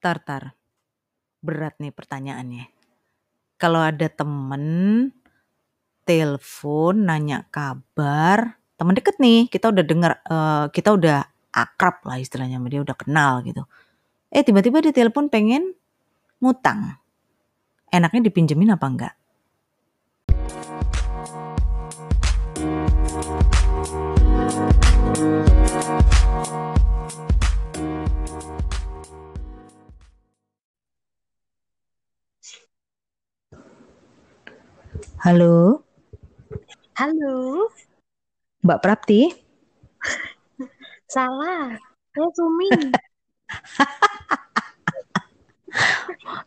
Tar, tar. Berat nih pertanyaannya. Kalau ada temen telepon nanya kabar, temen deket nih, kita udah dengar, uh, kita udah akrab lah istilahnya sama dia, udah kenal gitu. Eh tiba-tiba dia telepon pengen ngutang. Enaknya dipinjemin apa enggak? Halo. Halo. Mbak Prapti. Salah. Saya Sumi.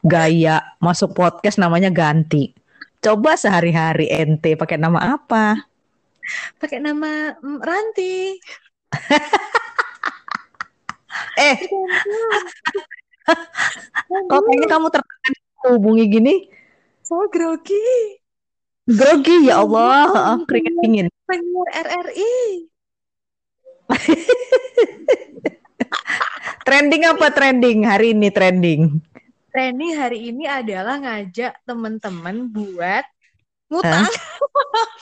Gaya masuk podcast namanya ganti. Coba sehari-hari ente pakai nama apa? Pakai nama mm, Ranti. eh. Kok kayaknya kamu tertekan hubungi gini? Saya grogi. Grogi ya Allah, keringet dingin. Penyiar RRI. trending apa trending hari ini trending? Trending hari ini adalah ngajak teman-teman buat ngutang.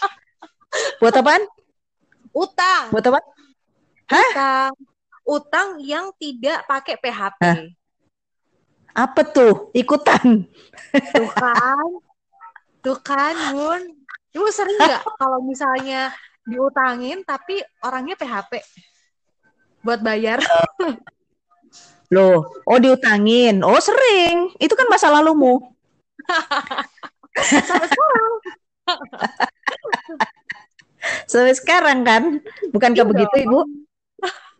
buat apaan? Utang. Buat apa? Hah? Utang. Utang yang tidak pakai PHP. Hah? Apa tuh? Ikutan. Tuh kan. Tuh kan, Bun. Ibu sering nggak kalau misalnya diutangin tapi orangnya PHP buat bayar? Loh, oh diutangin. Oh sering. Itu kan masa lalumu. Sampai sekarang. Sampai sekarang kan? Bukankah iya begitu, Ibu?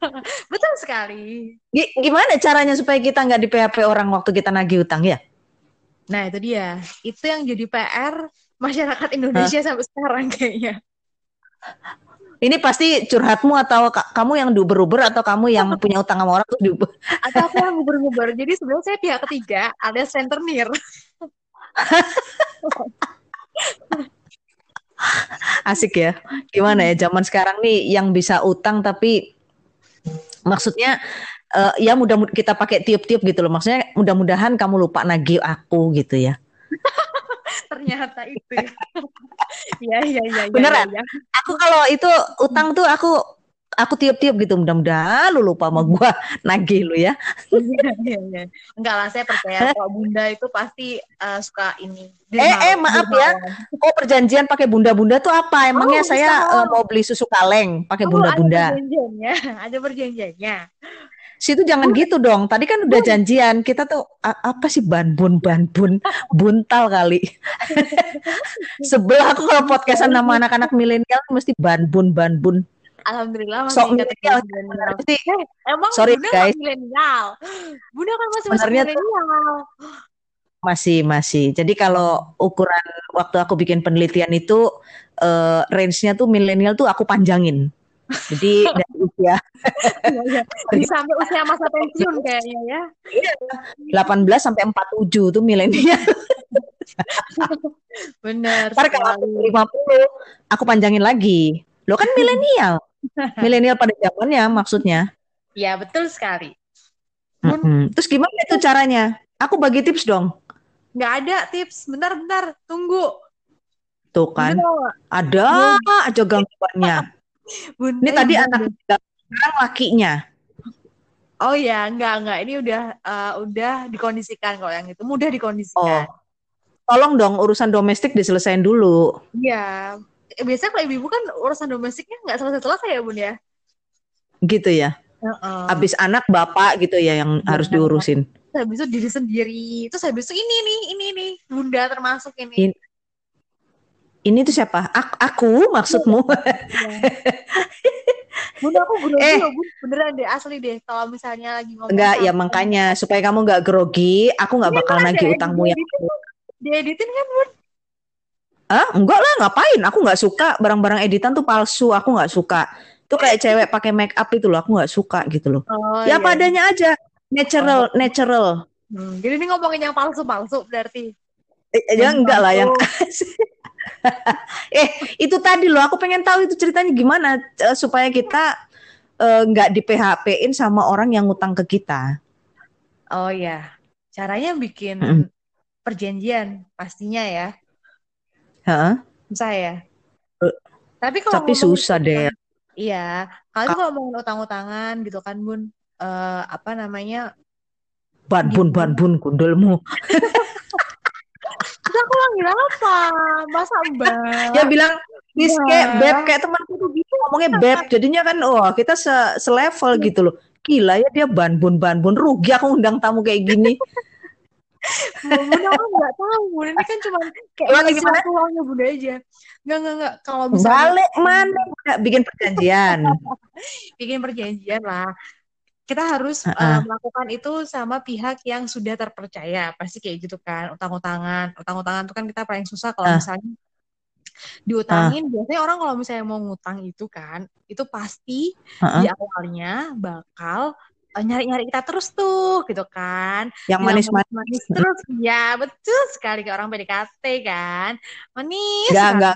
Betul sekali. G gimana caranya supaya kita nggak di PHP orang waktu kita nagih utang ya? Nah itu dia, itu yang jadi PR masyarakat Indonesia Hah? sampai sekarang kayaknya. Ini pasti curhatmu atau kamu yang diuber-uber atau kamu yang punya utang sama orang terus diuber? Atau aku yang uber-uber. Jadi sebenarnya saya pihak ketiga, ada rentenir. Asik ya. Gimana ya zaman sekarang nih yang bisa utang tapi maksudnya uh, ya mudah kita pakai tiup-tiup gitu loh. Maksudnya mudah-mudahan kamu lupa nagih aku gitu ya. Ternyata itu. ya ya ya. Beneran. Ya, ya. Aku kalau itu utang tuh aku aku tiup-tiup gitu mudah-mudahan lu lupa sama gua nagih lu ya. Iya, iya, iya. Enggak lah saya percaya kalau bunda itu pasti uh, suka ini. Eh eh maaf ya. Oh perjanjian pakai bunda-bunda tuh apa? Emangnya oh, saya uh, mau beli susu kaleng pakai oh, bunda-bunda. Ada perjanjiannya, ada perjanjiannya situ jangan gitu dong. Tadi kan udah janjian. Kita tuh apa sih banbun banbun buntal kali. Sebelah aku kalau podcastan nama anak-anak milenial mesti banbun banbun. Alhamdulillah masih Sok milenial. Sih. Eh, emang Sorry Bunda guys. milenial. Bunda kan masih masih milenial. Masih masih. Jadi kalau ukuran waktu aku bikin penelitian itu uh, range-nya tuh milenial tuh aku panjangin. Jadi dari usia ya, ya. sampai usia masa pensiun kayaknya ya. Iya. 18 sampai 47 tuh milenial. Benar. Ntar kalau aku 50 aku panjangin lagi. Lo kan milenial. milenial pada zamannya maksudnya. Ya, betul sekali. Mm -hmm. Terus gimana itu caranya? Aku bagi tips dong. Nggak ada tips. Bentar-bentar, tunggu. Tuh kan. Ada aja gangguannya. Bunda ini tadi anak sekarang lakinya. Oh ya, enggak enggak. Ini udah uh, udah dikondisikan kalau yang itu mudah dikondisikan. Oh. Tolong dong urusan domestik diselesain dulu. Iya. Biasanya kalau ibu kan urusan domestiknya nggak selesai-selesai ya, Bun ya? Gitu ya. Uh-uh. Habis anak bapak gitu ya yang ya, harus diurusin. habis itu diri sendiri. Terus habis itu ini nih, ini nih, Bunda termasuk ini. In- ini tuh siapa? Aku, aku maksudmu? Ya. Bunda aku grogi eh, loh, Bun. beneran deh asli deh. Kalau misalnya lagi ngomong enggak ya makanya supaya kamu nggak grogi, aku nggak bakal nagih utangmu yang dieditin kan, Bun? Ah, enggak lah, ngapain? Aku nggak suka barang-barang editan tuh palsu. Aku nggak suka. Itu kayak cewek pakai make up itu loh, aku nggak suka gitu loh. Oh, ya iya. padanya aja, natural, oh. natural. Hmm, jadi ini ngomongin yang palsu-palsu berarti. Eh, ya enggak lah yang eh itu tadi loh aku pengen tahu itu ceritanya gimana uh, supaya kita eh, nggak uh, di PHP-in sama orang yang ngutang ke kita. Oh ya, caranya bikin Mm-mm. perjanjian pastinya ya. Heeh. Susah ya. Eh, Tapi kalau Tapi susah deh. Iya, kalau kalau ngomongin utang-utangan gitu kan Bun, eh, apa namanya? Banbun, Gimana? banbun, gundulmu. Terus aku manggil apa? Masa Mbak? Ya bilang, Miss kayak Mbak. beb, kayak temanku tuh gitu ngomongnya beb. Jadinya kan, oh kita se selevel gitu loh. Gila ya dia banbun, banbun. Rugi aku undang tamu kayak gini. Bun, aku nggak tahu. Ini kan cuma kayak ngisi gimana? waktu luangnya Bunda aja. Nggak, nggak, nggak. Kalau misalnya Balik mana? Bikin perjanjian. bikin perjanjian lah. Kita harus eh, Heeh. melakukan itu sama pihak yang sudah terpercaya. Pasti kayak gitu kan. Utang-utangan. Utang-utangan itu kan kita paling susah kalau Ah. misalnya diutangin. Biasanya orang kalau misalnya mau ngutang itu kan, itu pasti Heeh. di awalnya bakal eh, nyari-nyari kita terus tuh gitu kan. Yang manis-manis. manis terus. Ya, betul sekali kayak orang PDKT kan. Manis Enggak, enggak.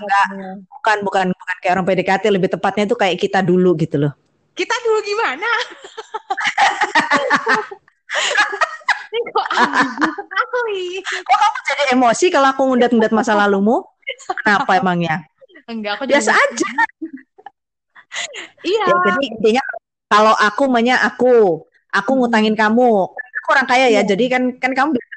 Bukan, bukan, bukan kayak orang PDKT. Lebih tepatnya itu kayak kita dulu gitu loh. Kita dulu gimana? Ini kok ambigu sekali. Kok kamu jadi emosi kalau aku ngundat-ngundat masa lalumu? Kenapa emangnya? Enggak, aku jadi Biasa aja. Iya. Ya, jadi intinya kalau aku maunya aku, aku ngutangin kamu. Aku orang kaya ya, Iya. jadi kan kan kamu bilang,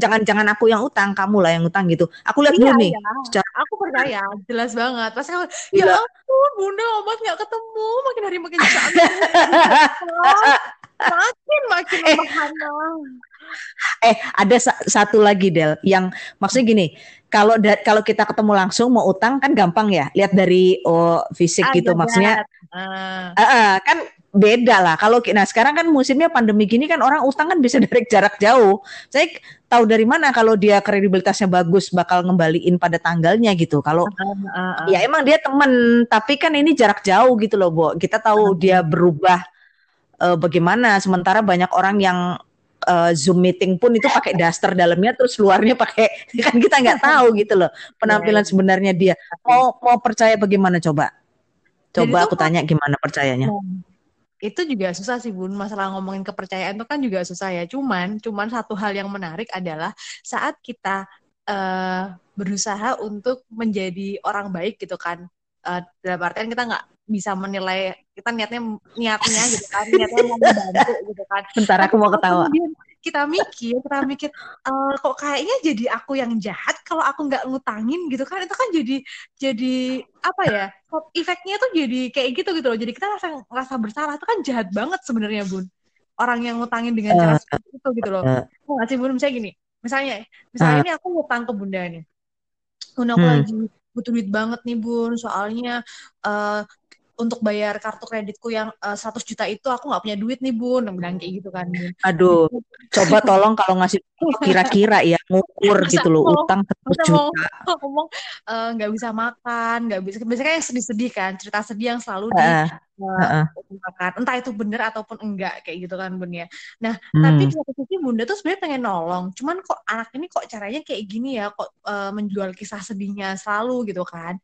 jangan-jangan aku yang utang, kamu lah yang utang gitu. Aku lihat Iya, dulu nih. iya. Secara Aku percaya, jelas banget. Pasti aku, ya Gila. ampun, Bunda obat nggak ketemu, makin hari makin cantik. makin makin Eh. eh ada sa- satu lagi Del, yang maksudnya gini, kalau kalau kita ketemu langsung mau utang kan gampang ya, lihat dari oh, fisik Ah, gitu. iya, Maksudnya eh, eh, kan beda lah. Kalau nah sekarang kan musimnya pandemi gini kan orang utang kan bisa dari jarak jauh. Saya tahu dari mana kalau dia kredibilitasnya bagus bakal ngembaliin pada tanggalnya gitu. Kalau ah, ah, ah. ya emang dia temen, tapi kan ini jarak jauh gitu loh, Bo. Kita tahu dia berubah eh, bagaimana. Sementara banyak orang yang eh, Zoom meeting pun itu pakai daster dalamnya, terus luarnya pakai kan kita nggak tahu gitu loh penampilan Iya, sebenarnya dia. Mau mau percaya bagaimana coba? Coba aku tanya gimana percayanya. Itu juga susah sih bun. Masalah ngomongin kepercayaan itu kan juga susah ya. Cuman cuman satu hal yang menarik adalah saat kita eh, berusaha untuk menjadi orang baik gitu kan. Eh, dalam artian kita nggak bisa menilai kita niatnya niatnya gitu kan. Niatnya mau membantu gitu kan. Bentar aku mau ketawa. Kita mikir kita mikir eh, kok kayaknya jadi aku yang jahat kalau aku nggak ngutangin gitu kan. Itu kan jadi jadi apa ya efeknya tuh jadi kayak gitu gitu loh. Jadi kita rasa rasa bersalah itu kan jahat banget sebenarnya bun. Orang yang ngutangin dengan cara Eh, seperti itu gitu loh. eh. Nggak sih bun? Misalnya gini misalnya misalnya ini aku ngutang ke bunda nih. Bun aku Hmm. lagi butuh duit banget nih bun. Soalnya eh, untuk bayar kartu kreditku yang eh, 100 juta itu aku nggak punya duit nih bun bilang kayak gitu kan bun Aduh, coba tolong kalau ngasih kira-kira ya ngukur Masa gitu loh utang 100 Masa mau juta. ngomong eh, nggak bisa makan, nggak bisa. Biasanya yang sedih-sedih kan, cerita sedih yang selalu di Ungkapkan. Entah itu benar ataupun enggak kayak gitu kan bun ya. Nah, tapi Hmm. di satu sisi bunda tuh sebenarnya pengen nolong. Cuman kok anak ini kok caranya kayak gini ya, kok eh, menjual kisah sedihnya selalu gitu kan.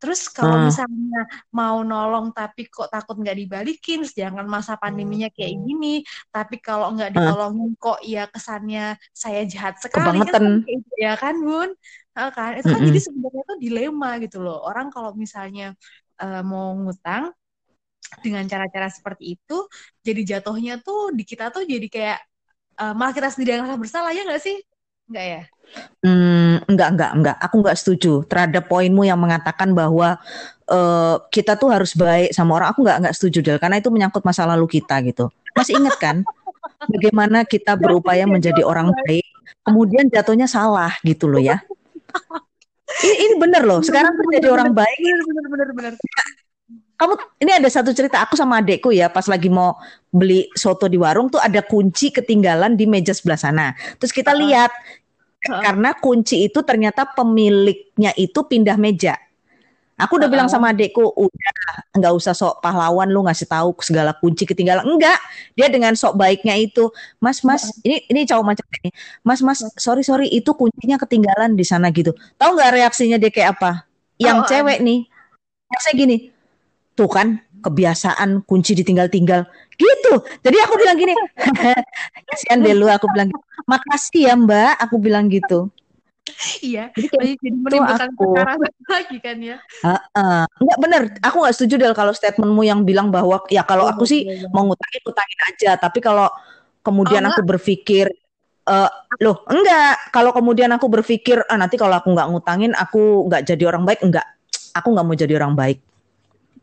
Terus kalau Hmm. misalnya mau nolong tapi kok takut nggak dibalikin, sedangkan masa pandeminya kayak gini, tapi kalau nggak Hmm. ditolongin kok ya kesannya saya jahat sekali kan Kebangetan. gitu ya kan bun Ah, kan itu kan Mm-mm. jadi sebenarnya tuh dilema gitu loh orang kalau misalnya eh, mau ngutang dengan cara-cara seperti itu jadi jatuhnya tuh di kita tuh jadi kayak eh, malah kita sendiri yang rasa bersalah ya nggak sih nggak ya Hmm, enggak, enggak, enggak. Aku enggak setuju terhadap poinmu yang mengatakan bahwa eh, kita tuh harus baik sama orang. Aku enggak, enggak setuju, Del. Karena itu menyangkut masa lalu kita gitu. Masih ingat kan? Bagaimana kita berupaya menjadi orang baik, kemudian jatuhnya salah gitu loh ya. Ini, ini bener loh. Sekarang tuh jadi orang baik. bener bener bener bener Kamu, ini ada satu cerita aku sama adekku ya, pas lagi mau beli soto di warung tuh ada kunci ketinggalan di meja sebelah sana. Terus kita Heeh. lihat Heeh. karena kunci itu ternyata pemiliknya itu pindah meja. Aku udah bilang Heeh. sama adekku, udah nggak usah sok pahlawan lu ngasih tahu segala kunci ketinggalan. Enggak, dia dengan sok baiknya itu, Mas, Mas, ini ini cowok macam ini, Mas, Mas, sorry sorry itu kuncinya ketinggalan di sana gitu. Tahu nggak reaksinya dia kayak apa? Yang cewek nih, saya gini, tuh kan kebiasaan kunci ditinggal-tinggal gitu. Jadi aku bilang gini, kasihan deh lu, aku bilang, gitu. makasih ya Mbak, aku bilang gitu. iya Jadi jadi itu menimbulkan aku. lagi kan ya Heeh. Enggak bener, aku nggak setuju Del kalau statementmu yang bilang bahwa ya kalau Iya, aku sih betul banget. mau ngutangin ngutangin aja, tapi kalau kemudian Oh, aku berpikir eh loh enggak, kalau kemudian aku berpikir ah nanti kalau aku nggak ngutangin aku nggak jadi orang baik, enggak. Aku nggak mau jadi orang baik.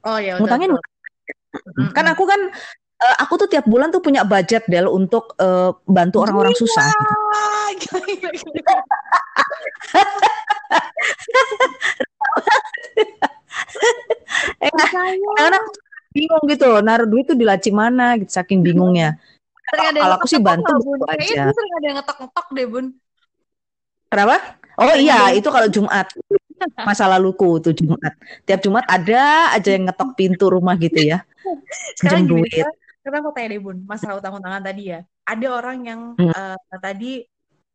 Oh ya Ngutangin. Mm-mm. kan aku kan eh, aku tuh tiap bulan tuh punya budget Del untuk eh, bantu orang-orang susah. gitu. Eh, karena bingung gitu, naruh duit tuh di laci mana gitu saking bingungnya. Kalau aku sih bantu gitu Kayaknya aja. dulu sering ada yang ngetok-ngetok deh, Bun. Kenapa? Oh iya, itu kalau Jumat. Masa laluku tuh Jumat. Tiap Jumat ada aja yang ngetok pintu rumah gitu ya. sekarang gini duit. aku tanya deh bun masalah utang-utangan tadi ya ada orang yang Hmm. eh, tadi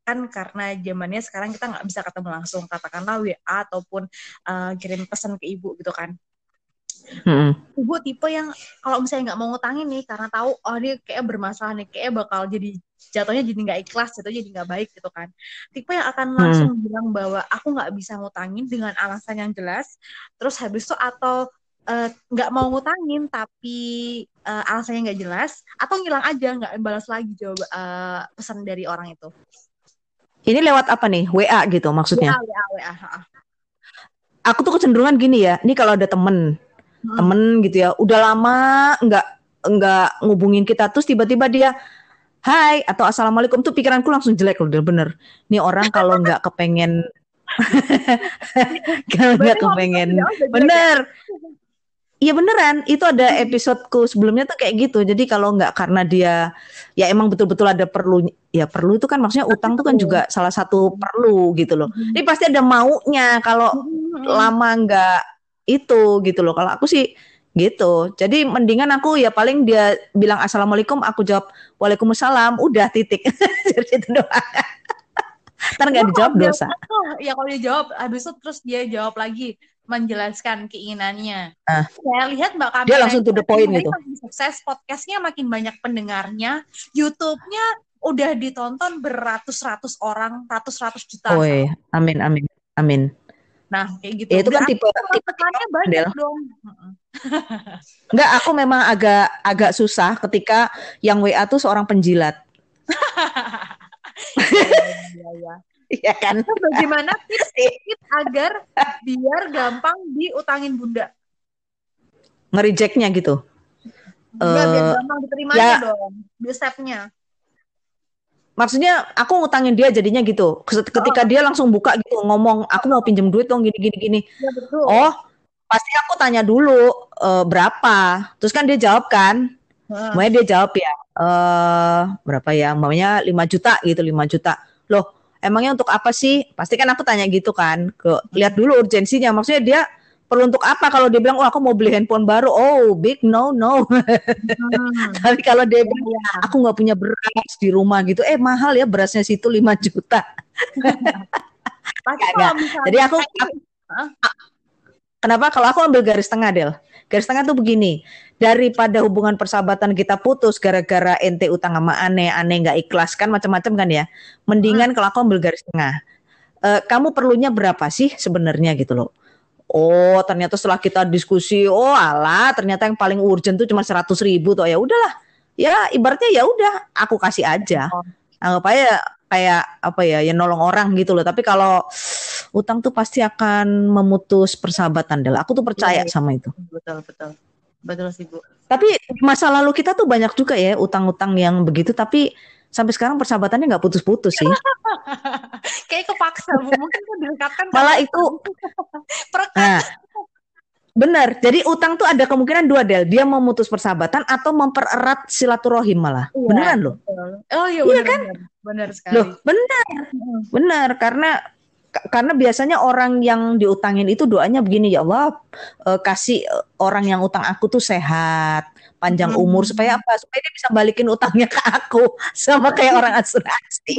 kan karena zamannya sekarang kita nggak bisa ketemu langsung katakanlah WA ataupun eh, kirim pesan ke ibu gitu kan Mm-mm. ibu tipe yang kalau misalnya nggak mau ngutangin nih karena tahu oh ini kayak bermasalah nih kayak bakal jadi jatuhnya jadi nggak ikhlas jatuhnya jadi nggak baik gitu kan tipe yang akan Hmm. langsung bilang bahwa aku nggak bisa ngutangin dengan alasan yang jelas terus habis itu atau eh, nggak mau ngutangin tapi eh, alasannya nggak jelas atau ngilang aja nggak balas lagi jawab eh, pesan dari orang itu Ini lewat apa nih? WA gitu maksudnya. WA WA WA. Aku tuh kecenderungan gini ya. Ini kalau ada temen, Hmm. temen gitu ya, udah lama nggak nggak ngubungin kita, terus tiba-tiba dia Hai atau assalamualaikum tuh pikiranku langsung jelek loh, bener. Nih orang kalau nggak kepengen, kalau nggak kepengen, jelek ya? bener. Iya beneran, itu ada episodeku sebelumnya tuh kayak gitu. Jadi kalau nggak karena dia ya emang betul-betul ada perlu ya perlu itu kan maksudnya utang tuh kan juga salah satu perlu gitu loh. Ini pasti ada maunya kalau Hmm. lama nggak itu gitu loh. Kalau aku sih gitu. Jadi mendingan aku ya paling dia bilang assalamualaikum, aku jawab waalaikumsalam, udah titik. Jadi itu doang. Ntar nggak Cuma dijawab dosa. Oh, ya kalau dia jawab, habis itu terus dia jawab lagi menjelaskan keinginannya. Ah. Saya lihat Mbak Kamila Dia langsung to the point gitu. makin sukses, podcastnya makin banyak pendengarnya, YouTube-nya udah ditonton beratus-ratus orang, ratus-ratus juta. Woi, amin amin amin. Nah, kayak gitu. Ya, itu kan tipe tipe tekannya banyak dong. Enggak, aku memang agak agak susah ketika yang WA tuh seorang penjilat. Iya, iya. Iya kan? Terus bagaimana tips agar biar gampang diutangin bunda? Nge-rejectnya gitu. Iya, biar Eh, gampang diterimanya ya. dong. Di step-nya. Maksudnya aku ngutangin dia jadinya gitu. Ketika dia langsung buka gitu ngomong, aku mau pinjam duit dong gini gini gini. Ya betul. Oh, pasti aku tanya dulu eh, berapa. Terus kan dia jawab kan. Heeh. Makanya dia jawab ya, eh berapa ya? Maunya 5 juta gitu, 5 juta. Loh, emangnya untuk apa sih? Pasti kan aku tanya gitu kan. Ke lihat dulu urgensinya. Maksudnya dia perlu untuk apa kalau dia bilang, "Oh, aku mau beli handphone baru." Oh, big no no. Hmm. Tapi kalau dia bilang, Iya. "Aku nggak punya beras di rumah gitu." Eh, mahal ya berasnya situ 5 juta. Pasti kalau misalnya Jadi aku, aku- kenapa kalau aku ambil garis tengah, Del? Garis tengah tuh begini. Daripada hubungan persahabatan kita putus gara-gara ente utang sama aneh, aneh nggak ikhlas kan macam-macam kan ya. Mendingan kalau aku ambil garis tengah. Eh, kamu perlunya berapa sih sebenarnya gitu loh. Oh, ternyata setelah kita diskusi, oh alah, ternyata yang paling urgent tuh cuma 100 ribu tuh ya udahlah. Ya ibaratnya ya udah, aku kasih aja. Oh. Anggap aja kayak apa ya, ya nolong orang gitu loh. Tapi kalau utang tuh pasti akan memutus persahabatan, Del. Aku tuh percaya Iya, iya. sama itu. betul betul. Betul sih, Bu. Tapi masa lalu kita tuh banyak juga ya utang-utang yang begitu, tapi sampai sekarang persahabatannya nggak putus-putus sih. Kayak kepaksa, Bu. Mungkin kan direkatkan Malah itu, perekat. nah, benar. Jadi utang tuh ada kemungkinan dua del. Dia memutus persahabatan atau mempererat silaturahim malah. Iya, Beneran loh. betul. Oh iya, Iya benar kan? Benar sekali. Loh, benar, benar. Karena ka- karena biasanya orang yang diutangin itu doanya begini ya Allah eh, kasih eh, orang yang utang aku tuh sehat, panjang Hmm. umur supaya apa? Supaya dia bisa balikin utangnya ke aku sama kayak orang asuransi.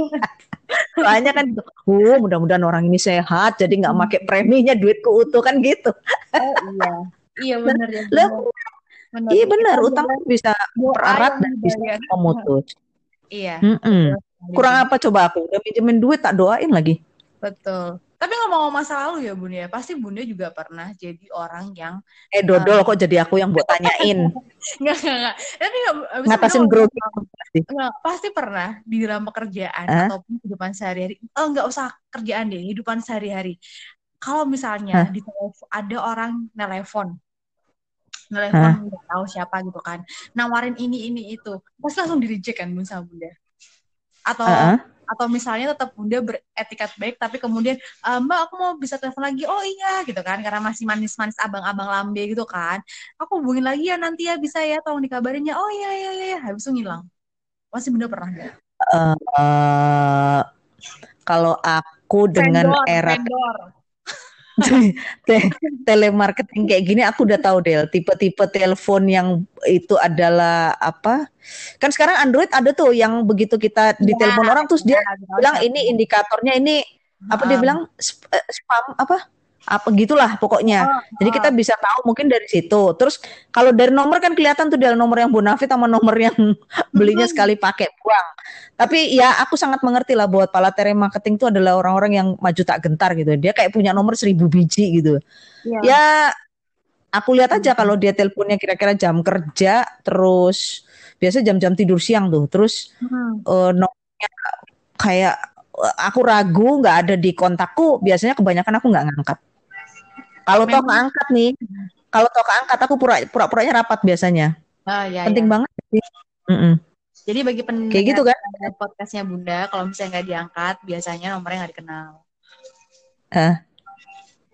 Soalnya kan, oh mudah-mudahan orang ini sehat, jadi nggak Hmm. pakai preminya duitku utuh kan gitu. Oh iya. Iya benar ya. Lah, benar. Iya benar, utang bisa doa erat yang dan bisa dibayar. memutus. Iya. Mm-mm. kurang apa coba aku udah pinjemin duit tak doain lagi Betul. Tapi ngomong-ngomong masa lalu ya Bun ya, pasti Bunda juga pernah jadi orang yang eh dodol kok jadi aku yang buat tanyain enggak enggak enggak. Tapi nggak abis ngatasin Bunda grogi pasti Enggak, pasti pernah di dalam pekerjaan Hah? ataupun kehidupan sehari-hari. Oh, enggak usah kerjaan deh, kehidupan sehari-hari. Kalau misalnya Hah? di telepon, ada orang nelpon, nelpon nggak tahu siapa gitu kan, nawarin ini ini itu, pasti langsung di reject kan Bun sama Bunda. Atau Heeh. Atau misalnya tetap Bunda beretikat baik tapi kemudian "Eh, Mbak aku mau bisa telepon lagi. Oh iya gitu kan karena masih manis-manis abang-abang lambe gitu kan. Aku hubungin lagi ya nanti ya bisa ya tolong dikabarin ya. Oh iya iya iya iya. habis itu ngilang. Pasti Bunda pernah nggak? Eh, kalau aku dengan Vendor, era vendor. te- telemarketing kayak gini aku udah tahu Del. Tipe-tipe telepon yang itu adalah apa? Kan sekarang Android ada tuh yang begitu kita Iya, ditelepon orang terus dia tahu bilang ini indikatornya ini apa dia bilang sp- eh, spam apa apa gitulah pokoknya. Oh, jadi kita bisa tahu mungkin dari situ. Terus kalau dari nomor kan kelihatan tuh dari nomor yang bonafit sama nomor yang belinya Mm-mm. sekali pakai buang. Tapi ya aku sangat mengerti lah buat pala telemarketing itu adalah orang-orang yang maju tak gentar gitu. Dia kayak punya nomor seribu biji gitu. Iya. ya aku lihat aja kalau dia teleponnya kira-kira jam kerja terus biasa jam-jam tidur siang tuh. Terus Hmm. eh, nomornya kayak eh, aku ragu nggak ada di kontakku biasanya kebanyakan aku nggak ngangkat kalau toh Memang. keangkat nih kalau toh keangkat aku pura pura-puranya rapat biasanya Ah, ya, penting ya. banget sih Mm-mm. Jadi bagi pendengar kayak gitu kan podcastnya Bunda, kalau misalnya nggak diangkat, biasanya nomornya nggak dikenal. Hah?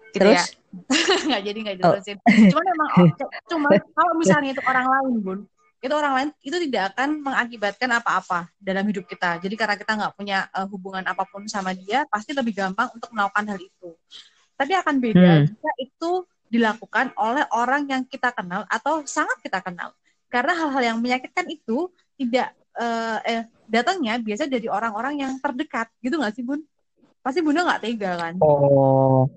Gitu terus ya. nggak jadi nggak Oh. diterusin. Cuman emang cuma kalau misalnya itu orang lain, Bun, itu orang lain itu tidak akan mengakibatkan apa-apa dalam hidup kita. Jadi karena kita nggak punya eh, hubungan apa pun sama dia, pasti lebih gampang untuk melakukan hal itu. Tapi akan beda Hmm. jika itu dilakukan oleh orang yang kita kenal atau sangat kita kenal. Karena hal-hal yang menyakitkan itu tidak eh, eh, datangnya biasa dari orang-orang yang terdekat, gitu nggak sih, Bun? Pasti Bunda nggak tega kan? oh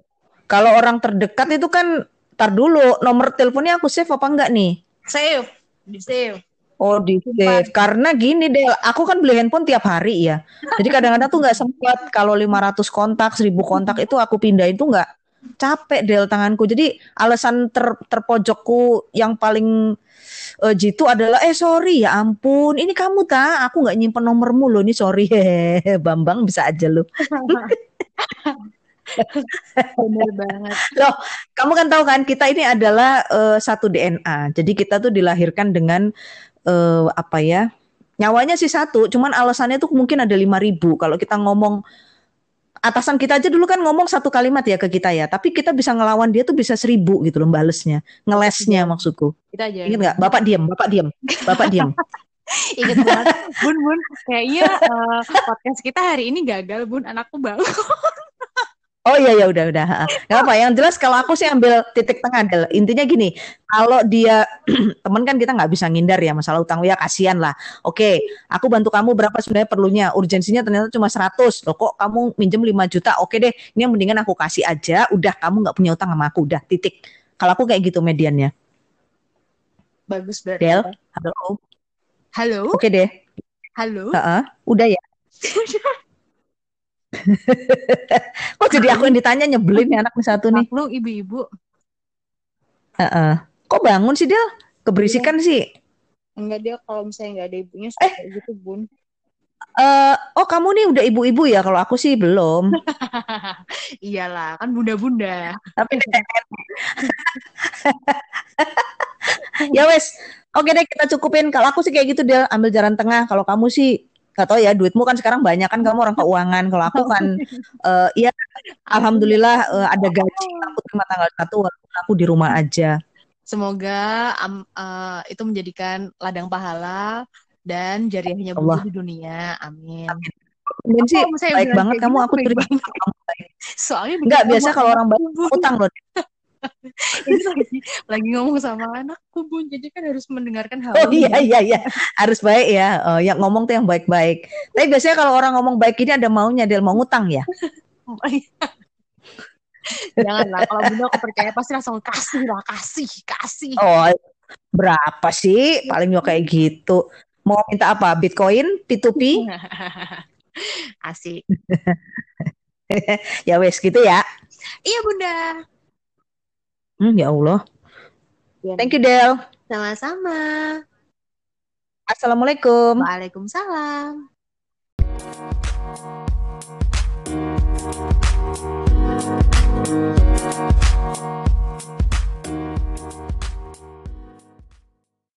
kalau orang terdekat itu kan tar dulu nomor teleponnya aku save apa enggak nih Save, di save. Oh di save karena gini Del, aku kan beli handphone tiap hari ya. Jadi kadang-kadang tuh nggak sempat kalau 500 kontak, 1000 kontak itu aku pindahin tuh nggak capek Del tanganku. Jadi alasan ter, terpojokku yang paling eh, jitu adalah eh sorry ya ampun ini kamu tak aku nggak nyimpen nomormu loh ini sorry hehehe Bambang bisa aja lo. Bener banget. Loh, kamu kan tahu kan kita ini adalah eh, satu DNA. Jadi kita tuh dilahirkan dengan eh, apa ya? Nyawanya sih satu, cuman alasannya tuh mungkin ada 5000 Kalau kita ngomong atasan kita aja dulu kan ngomong satu kalimat ya ke kita ya, tapi kita bisa ngelawan dia tuh bisa seribu gitu loh balesnya, ngelesnya maksudku. Kita aja. Ingat nggak? Bapak diam, bapak diam, bapak diam. Ingat banget. Bun, Bun. Kayaknya eh, podcast kita hari ini gagal, Bun. Anakku bangun. Oh iya ya udah udah. Nggak apa. Yang jelas kalau aku sih ambil titik tengah. Del. Intinya gini, kalau dia temen kan kita nggak bisa ngindar ya masalah utang ya kasihan lah. Oke, aku bantu kamu berapa sebenarnya perlunya. Urgensinya ternyata cuma 100. Loh kok kamu minjem 5 juta? Oke deh, ini yang mendingan aku kasih aja. Udah kamu nggak punya utang sama aku. Udah titik. Kalau aku kayak gitu mediannya. Bagus berarti. Del, halo. Halo? Oke deh. Halo? Heeh, udah ya. Kok jadi aku yang ditanya nyebelin nih anak nih satu nih. Maklum ibu-ibu. Heeh. Kok bangun sih Del? Keberisikan sih. Enggak dia kalau misalnya nggak ada ibunya suka kayak gitu, Bun. eh oh kamu nih udah ibu-ibu ya kalau aku sih belum Iyalah, kan bunda-bunda. tapi ya wes oke deh kita cukupin kalau aku sih kayak gitu dia ambil jalan tengah kalau kamu sih gak tau ya duitmu kan sekarang banyak kan kamu orang keuangan kalau aku kan eh ya alhamdulillah eh, ada gaji aku terima tanggal satu aku di rumah aja Semoga am- eh, itu menjadikan ladang pahala dan jariahnya Allah. di dunia. Amin. Mungkin sih Apa misalnya baik bilang banget kamu gitu, aku baik. Soalnya Enggak bikin biasa kalau orang baik Bun. utang loh Ini lagi, lagi ngomong sama anakku, Bun. Jadi kan harus mendengarkan hal Oh iya iya iya harus baik ya. Oh, yang ngomong tuh yang baik-baik. Tapi biasanya kalau orang ngomong baik ini ada maunya dia mau ngutang ya. Janganlah, kalau bunda aku percaya pasti langsung kasih lah, kasih, kasih. Oh berapa sih paling juga kayak gitu. Mau minta apa? Bitcoin, P2P? Asik. ya wes gitu ya. Iya Bunda. Hmm, ya Allah. Ya. Thank you, Del. Sama-sama. Assalamualaikum. Waalaikumsalam.